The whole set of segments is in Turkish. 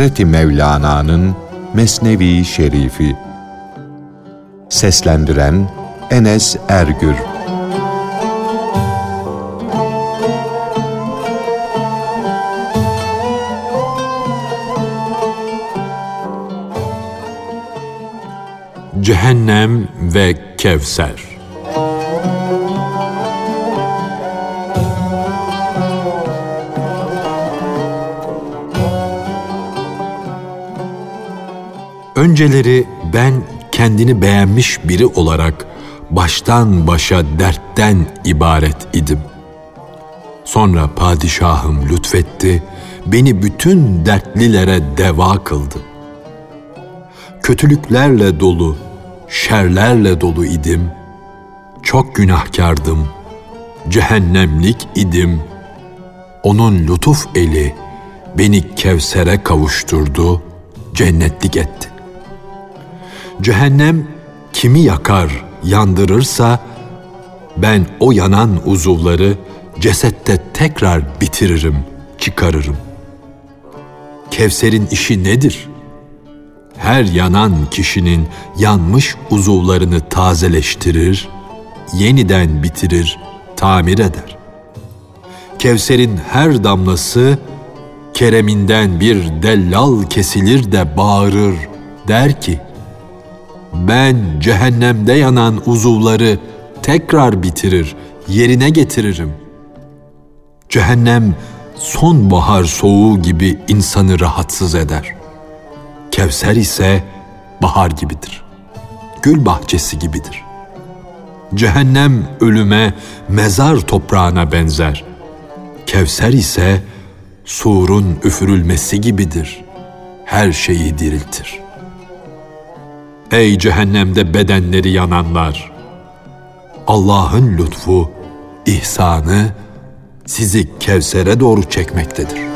Hazreti Mevlana'nın Mesnevi Şerifi. Seslendiren Enes Ergür. Cehennem ve Kevser Önceleri ben kendini beğenmiş biri olarak baştan başa dertten ibaret idim. Sonra padişahım lütfetti, beni bütün dertlilere deva kıldı. Kötülüklerle dolu, şerlerle dolu idim. Çok günahkardım, cehennemlik idim. Onun lütuf eli beni Kevser'e kavuşturdu, cennetlik etti. Cehennem kimi yakar, yandırırsa ben o yanan uzuvları cesette tekrar bitiririm, çıkarırım. Kevser'in işi nedir? Her yanan kişinin yanmış uzuvlarını tazeleştirir, yeniden bitirir, tamir eder. Kevser'in her damlası kereminden bir dellal kesilir de bağırır, der ki, ben cehennemde yanan uzuvları tekrar bitirir, yerine getiririm. Cehennem sonbahar soğuğu gibi insanı rahatsız eder. Kevser ise bahar gibidir. Gül bahçesi gibidir. Cehennem ölüme, mezar toprağına benzer. Kevser ise surun üfürülmesi gibidir. Her şeyi diriltir.'' Ey cehennemde bedenleri yananlar! Allah'ın lütfu, ihsanı sizi Kevser'e doğru çekmektedir.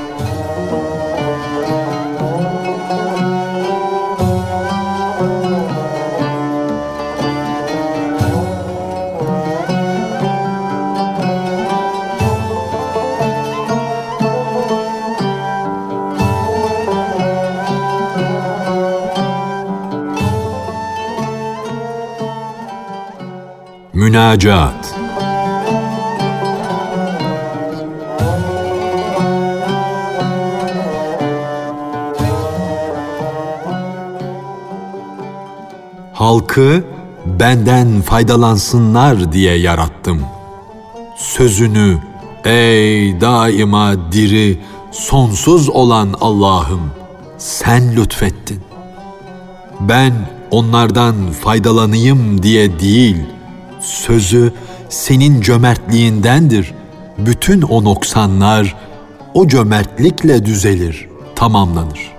Münacat Halkı benden faydalansınlar diye yarattım. Sözünü ey daima diri, sonsuz olan Allah'ım sen lütfettin. Ben onlardan faydalanayım diye değil.'' Sözü senin cömertliğindendir. Bütün o noksanlar o cömertlikle düzelir, tamamlanır.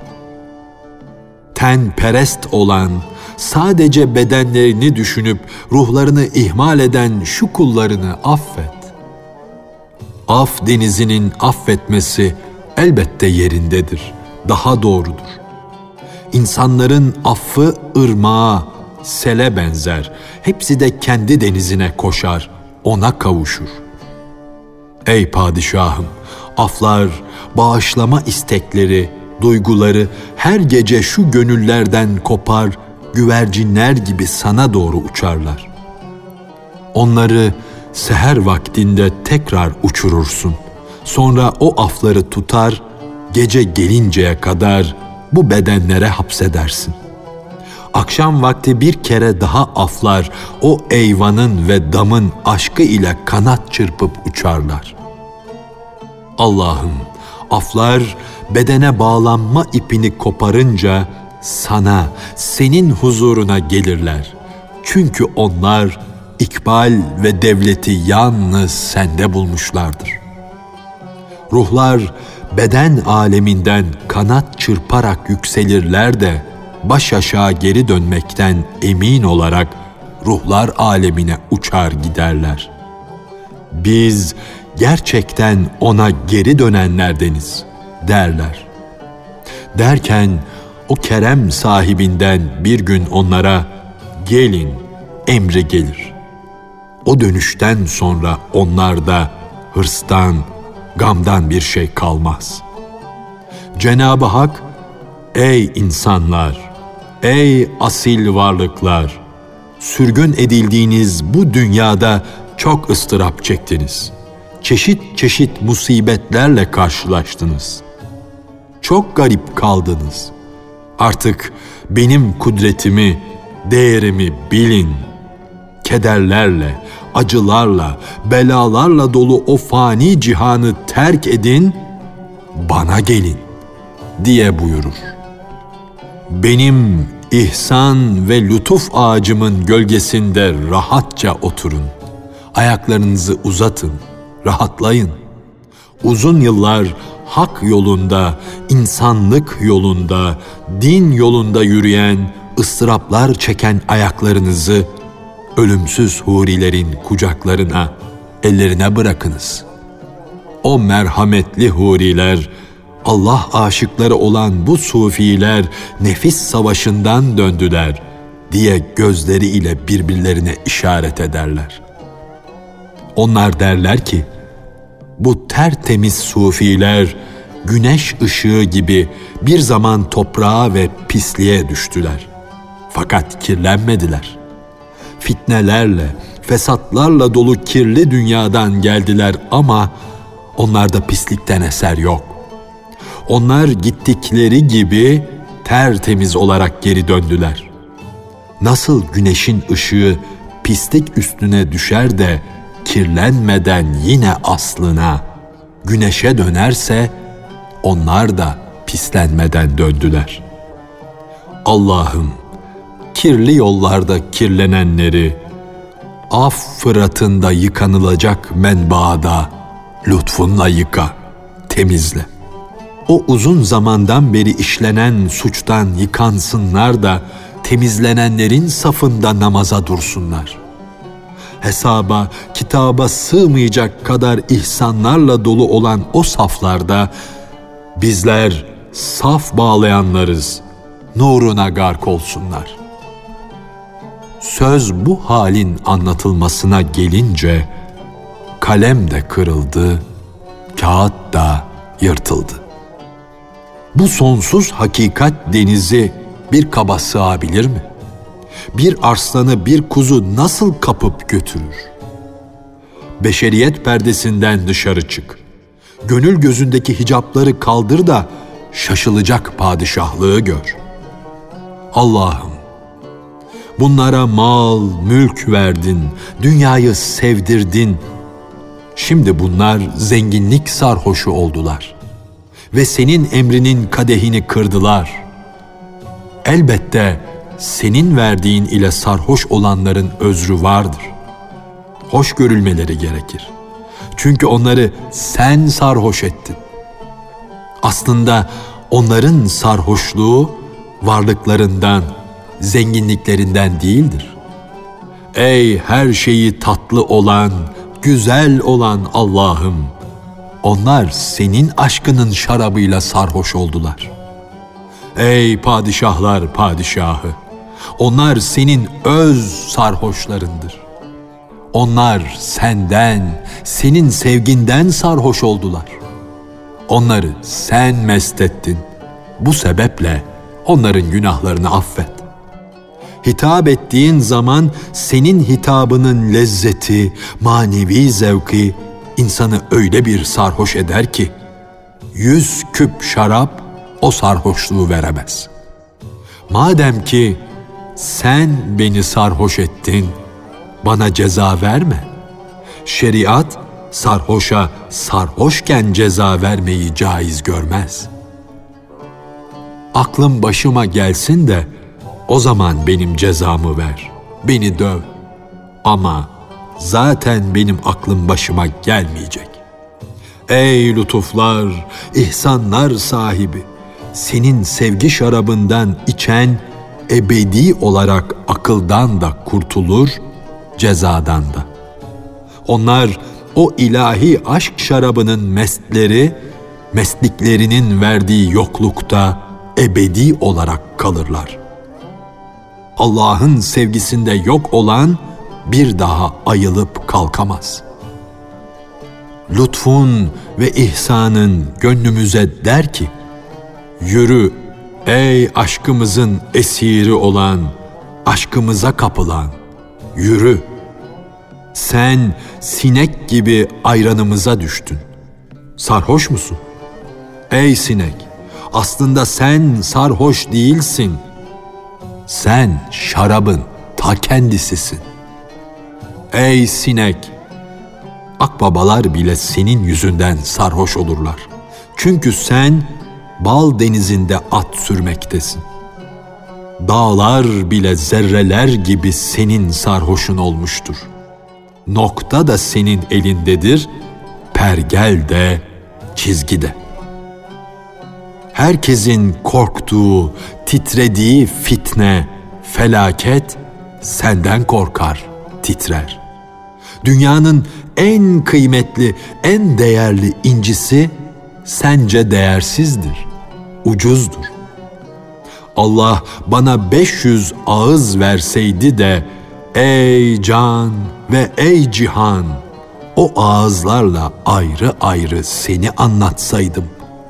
Ten perest olan, sadece bedenlerini düşünüp ruhlarını ihmal eden şu kullarını affet. Af denizinin affetmesi elbette yerindedir, daha doğrudur. İnsanların affı ırmağa, sele benzer. Hepsi de kendi denizine koşar, ona kavuşur. Ey padişahım, aflar, bağışlama istekleri, duyguları her gece şu gönüllerden kopar, güvercinler gibi sana doğru uçarlar. Onları seher vaktinde tekrar uçurursun. Sonra o afları tutar, gece gelinceye kadar bu bedenlere hapsedersin akşam vakti bir kere daha aflar, o eyvanın ve damın aşkı ile kanat çırpıp uçarlar. Allah'ım, aflar bedene bağlanma ipini koparınca sana, senin huzuruna gelirler. Çünkü onlar ikbal ve devleti yalnız sende bulmuşlardır. Ruhlar beden aleminden kanat çırparak yükselirler de baş aşağı geri dönmekten emin olarak ruhlar alemine uçar giderler. Biz gerçekten ona geri dönenlerdeniz derler. Derken o kerem sahibinden bir gün onlara gelin emri gelir. O dönüşten sonra onlarda hırstan, gamdan bir şey kalmaz. Cenab-ı Hak ey insanlar, ey asil varlıklar, sürgün edildiğiniz bu dünyada çok ıstırap çektiniz. Çeşit çeşit musibetlerle karşılaştınız. Çok garip kaldınız. Artık benim kudretimi, değerimi bilin. Kederlerle, acılarla, belalarla dolu o fani cihanı terk edin, bana gelin diye buyurur. Benim ihsan ve lütuf ağacımın gölgesinde rahatça oturun. Ayaklarınızı uzatın, rahatlayın. Uzun yıllar hak yolunda, insanlık yolunda, din yolunda yürüyen, ıstıraplar çeken ayaklarınızı ölümsüz hurilerin kucaklarına, ellerine bırakınız. O merhametli huriler, Allah aşıkları olan bu sufiler nefis savaşından döndüler diye gözleriyle birbirlerine işaret ederler. Onlar derler ki, bu tertemiz sufiler güneş ışığı gibi bir zaman toprağa ve pisliğe düştüler. Fakat kirlenmediler. Fitnelerle, fesatlarla dolu kirli dünyadan geldiler ama onlarda pislikten eser yok. Onlar gittikleri gibi tertemiz olarak geri döndüler. Nasıl güneşin ışığı pislik üstüne düşer de kirlenmeden yine aslına, güneşe dönerse onlar da pislenmeden döndüler. Allah'ım kirli yollarda kirlenenleri, af fıratında yıkanılacak menbaada lütfunla yıka, temizle. O uzun zamandan beri işlenen suçtan yıkansınlar da temizlenenlerin safında namaza dursunlar.'' hesaba, kitaba sığmayacak kadar ihsanlarla dolu olan o saflarda bizler saf bağlayanlarız. Nuruna gark olsunlar. Söz bu halin anlatılmasına gelince kalem de kırıldı, kağıt da yırtıldı. Bu sonsuz hakikat denizi bir kaba sığabilir mi?'' bir arslanı bir kuzu nasıl kapıp götürür? Beşeriyet perdesinden dışarı çık. Gönül gözündeki hicapları kaldır da şaşılacak padişahlığı gör. Allah'ım, bunlara mal, mülk verdin, dünyayı sevdirdin. Şimdi bunlar zenginlik sarhoşu oldular ve senin emrinin kadehini kırdılar. Elbette senin verdiğin ile sarhoş olanların özrü vardır. Hoş görülmeleri gerekir. Çünkü onları sen sarhoş ettin. Aslında onların sarhoşluğu varlıklarından, zenginliklerinden değildir. Ey her şeyi tatlı olan, güzel olan Allah'ım! Onlar senin aşkının şarabıyla sarhoş oldular. Ey padişahlar padişahı! Onlar senin öz sarhoşlarındır. Onlar senden, senin sevginden sarhoş oldular. Onları sen mest ettin. Bu sebeple onların günahlarını affet. Hitap ettiğin zaman senin hitabının lezzeti, manevi zevki insanı öyle bir sarhoş eder ki yüz küp şarap o sarhoşluğu veremez. Madem ki sen beni sarhoş ettin, bana ceza verme. Şeriat sarhoşa sarhoşken ceza vermeyi caiz görmez. Aklım başıma gelsin de o zaman benim cezamı ver. Beni döv. Ama zaten benim aklım başıma gelmeyecek. Ey lütuflar, ihsanlar sahibi, senin sevgi şarabından içen ebedi olarak akıldan da kurtulur, cezadan da. Onlar o ilahi aşk şarabının mestleri, mesliklerinin verdiği yoklukta ebedi olarak kalırlar. Allah'ın sevgisinde yok olan bir daha ayılıp kalkamaz. Lütfun ve ihsanın gönlümüze der ki, yürü Ey aşkımızın esiri olan, aşkımıza kapılan, yürü. Sen sinek gibi ayranımıza düştün. Sarhoş musun? Ey sinek, aslında sen sarhoş değilsin. Sen şarabın ta kendisisin. Ey sinek, akbabalar bile senin yüzünden sarhoş olurlar. Çünkü sen bal denizinde at sürmektesin. Dağlar bile zerreler gibi senin sarhoşun olmuştur. Nokta da senin elindedir, pergel de, çizgide. Herkesin korktuğu, titrediği fitne, felaket senden korkar, titrer. Dünyanın en kıymetli, en değerli incisi sence değersizdir, ucuzdur. Allah bana 500 ağız verseydi de ey can ve ey cihan o ağızlarla ayrı ayrı seni anlatsaydım,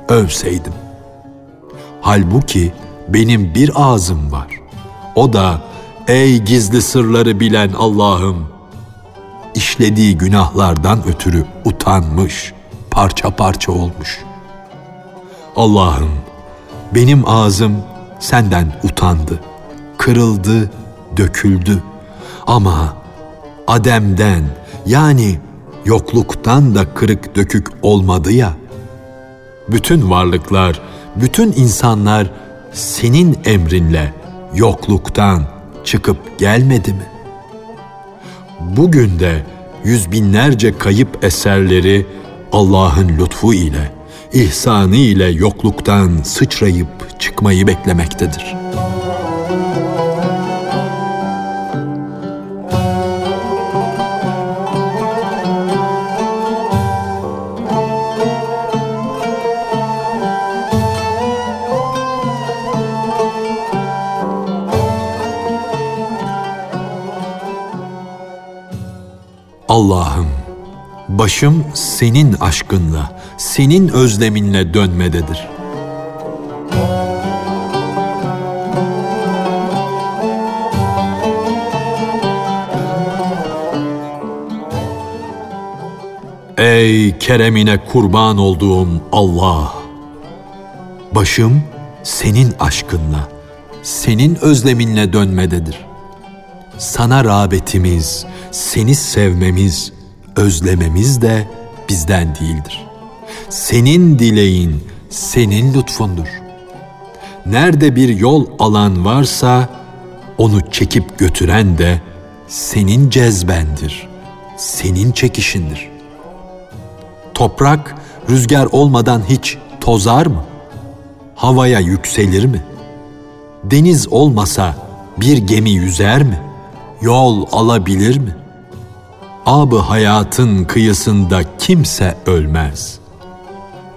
övseydim. Halbuki benim bir ağzım var. O da ey gizli sırları bilen Allah'ım işlediği günahlardan ötürü utanmış, parça parça olmuş. Allah'ım benim ağzım senden utandı, kırıldı, döküldü. Ama Adem'den yani yokluktan da kırık dökük olmadı ya. Bütün varlıklar, bütün insanlar senin emrinle yokluktan çıkıp gelmedi mi? Bugün de yüz binlerce kayıp eserleri Allah'ın lütfu ile, ihsanı ile yokluktan sıçrayıp çıkmayı beklemektedir.'' Allah'ım, başım senin aşkınla, senin özleminle dönmededir. Ey keremine kurban olduğum Allah! Başım senin aşkınla, senin özleminle dönmededir. Sana rağbetimiz, seni sevmemiz, özlememiz de bizden değildir. Senin dileğin, senin lütfundur. Nerede bir yol alan varsa onu çekip götüren de senin cezbendir, senin çekişindir. Toprak rüzgar olmadan hiç tozar mı? Havaya yükselir mi? Deniz olmasa bir gemi yüzer mi? Yol alabilir mi?'' Ab-ı hayatın kıyısında kimse ölmez.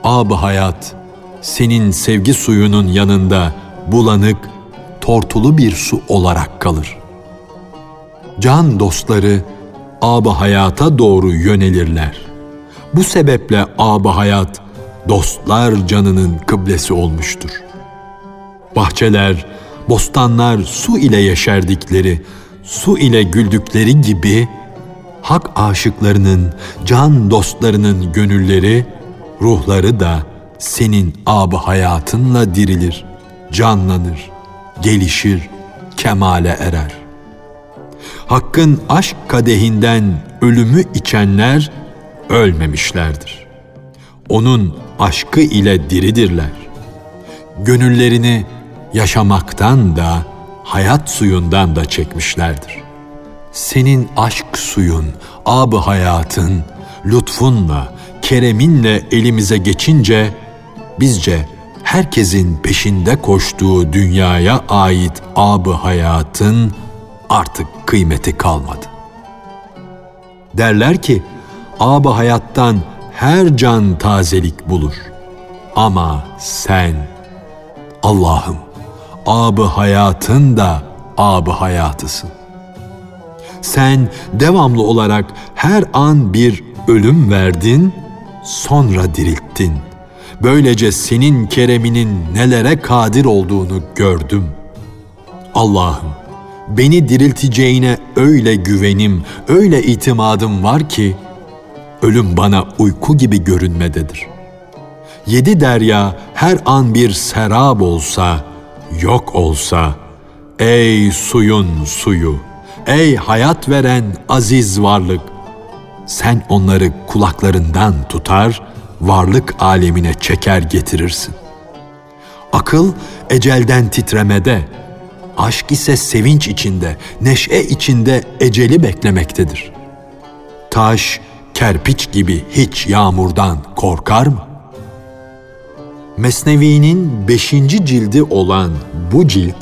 Ab-ı hayat senin sevgi suyunun yanında bulanık, tortulu bir su olarak kalır. Can dostları ab-ı hayata doğru yönelirler. Bu sebeple ab-ı hayat dostlar canının kıblesi olmuştur. Bahçeler, bostanlar su ile yeşerdikleri, su ile güldükleri gibi hak aşıklarının, can dostlarının gönülleri, ruhları da senin ab hayatınla dirilir, canlanır, gelişir, kemale erer. Hakkın aşk kadehinden ölümü içenler ölmemişlerdir. Onun aşkı ile diridirler. Gönüllerini yaşamaktan da hayat suyundan da çekmişlerdir.'' senin aşk suyun, ab hayatın, lütfunla, kereminle elimize geçince bizce herkesin peşinde koştuğu dünyaya ait ab hayatın artık kıymeti kalmadı. Derler ki ab hayattan her can tazelik bulur. Ama sen Allah'ım ab hayatın da ab hayatısın. Sen devamlı olarak her an bir ölüm verdin, sonra dirilttin. Böylece senin kereminin nelere kadir olduğunu gördüm. Allah'ım beni dirilteceğine öyle güvenim, öyle itimadım var ki ölüm bana uyku gibi görünmededir. Yedi derya her an bir serab olsa, yok olsa, ey suyun suyu, ey hayat veren aziz varlık, sen onları kulaklarından tutar, varlık alemine çeker getirirsin. Akıl ecelden titremede, aşk ise sevinç içinde, neşe içinde eceli beklemektedir. Taş, kerpiç gibi hiç yağmurdan korkar mı? Mesnevi'nin beşinci cildi olan bu cilt,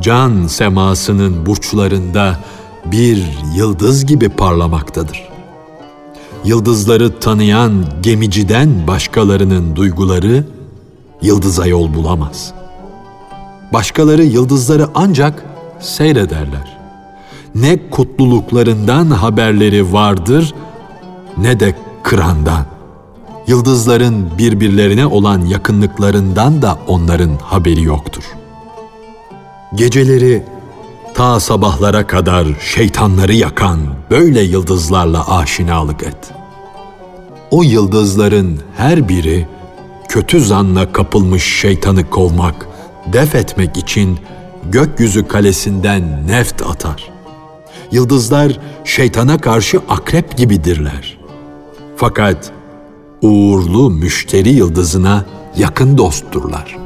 can semasının burçlarında bir yıldız gibi parlamaktadır. Yıldızları tanıyan gemiciden başkalarının duyguları yıldıza yol bulamaz. Başkaları yıldızları ancak seyrederler. Ne kutluluklarından haberleri vardır ne de kırandan. Yıldızların birbirlerine olan yakınlıklarından da onların haberi yoktur. Geceleri ta sabahlara kadar şeytanları yakan böyle yıldızlarla aşinalık et. O yıldızların her biri kötü zanla kapılmış şeytanı kovmak, def etmek için gökyüzü kalesinden neft atar. Yıldızlar şeytana karşı akrep gibidirler. Fakat uğurlu müşteri yıldızına yakın dostturlar.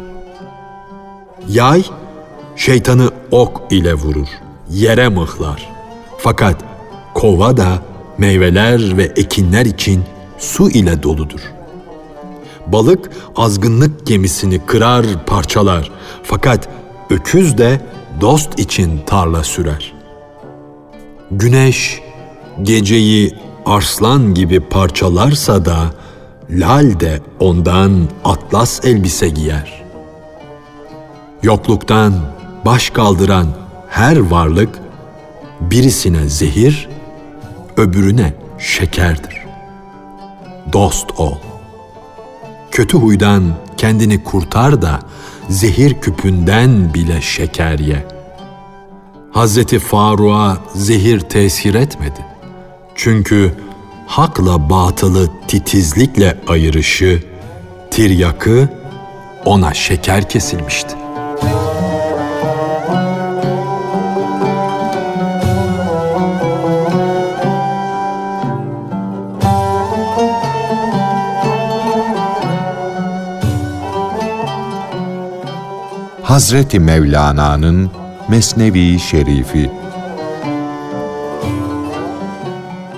Yay şeytanı ok ile vurur, yere mıhlar. Fakat kova da meyveler ve ekinler için su ile doludur. Balık azgınlık gemisini kırar, parçalar. Fakat öküz de dost için tarla sürer. Güneş geceyi arslan gibi parçalarsa da lal de ondan atlas elbise giyer. Yokluktan baş kaldıran her varlık birisine zehir, öbürüne şekerdir. Dost ol. Kötü huydan kendini kurtar da zehir küpünden bile şeker ye. Hazreti Faruk'a zehir tesir etmedi. Çünkü hakla batılı titizlikle ayırışı, tiryakı ona şeker kesilmişti. Hazreti Mevlana'nın Mesnevi Şerifi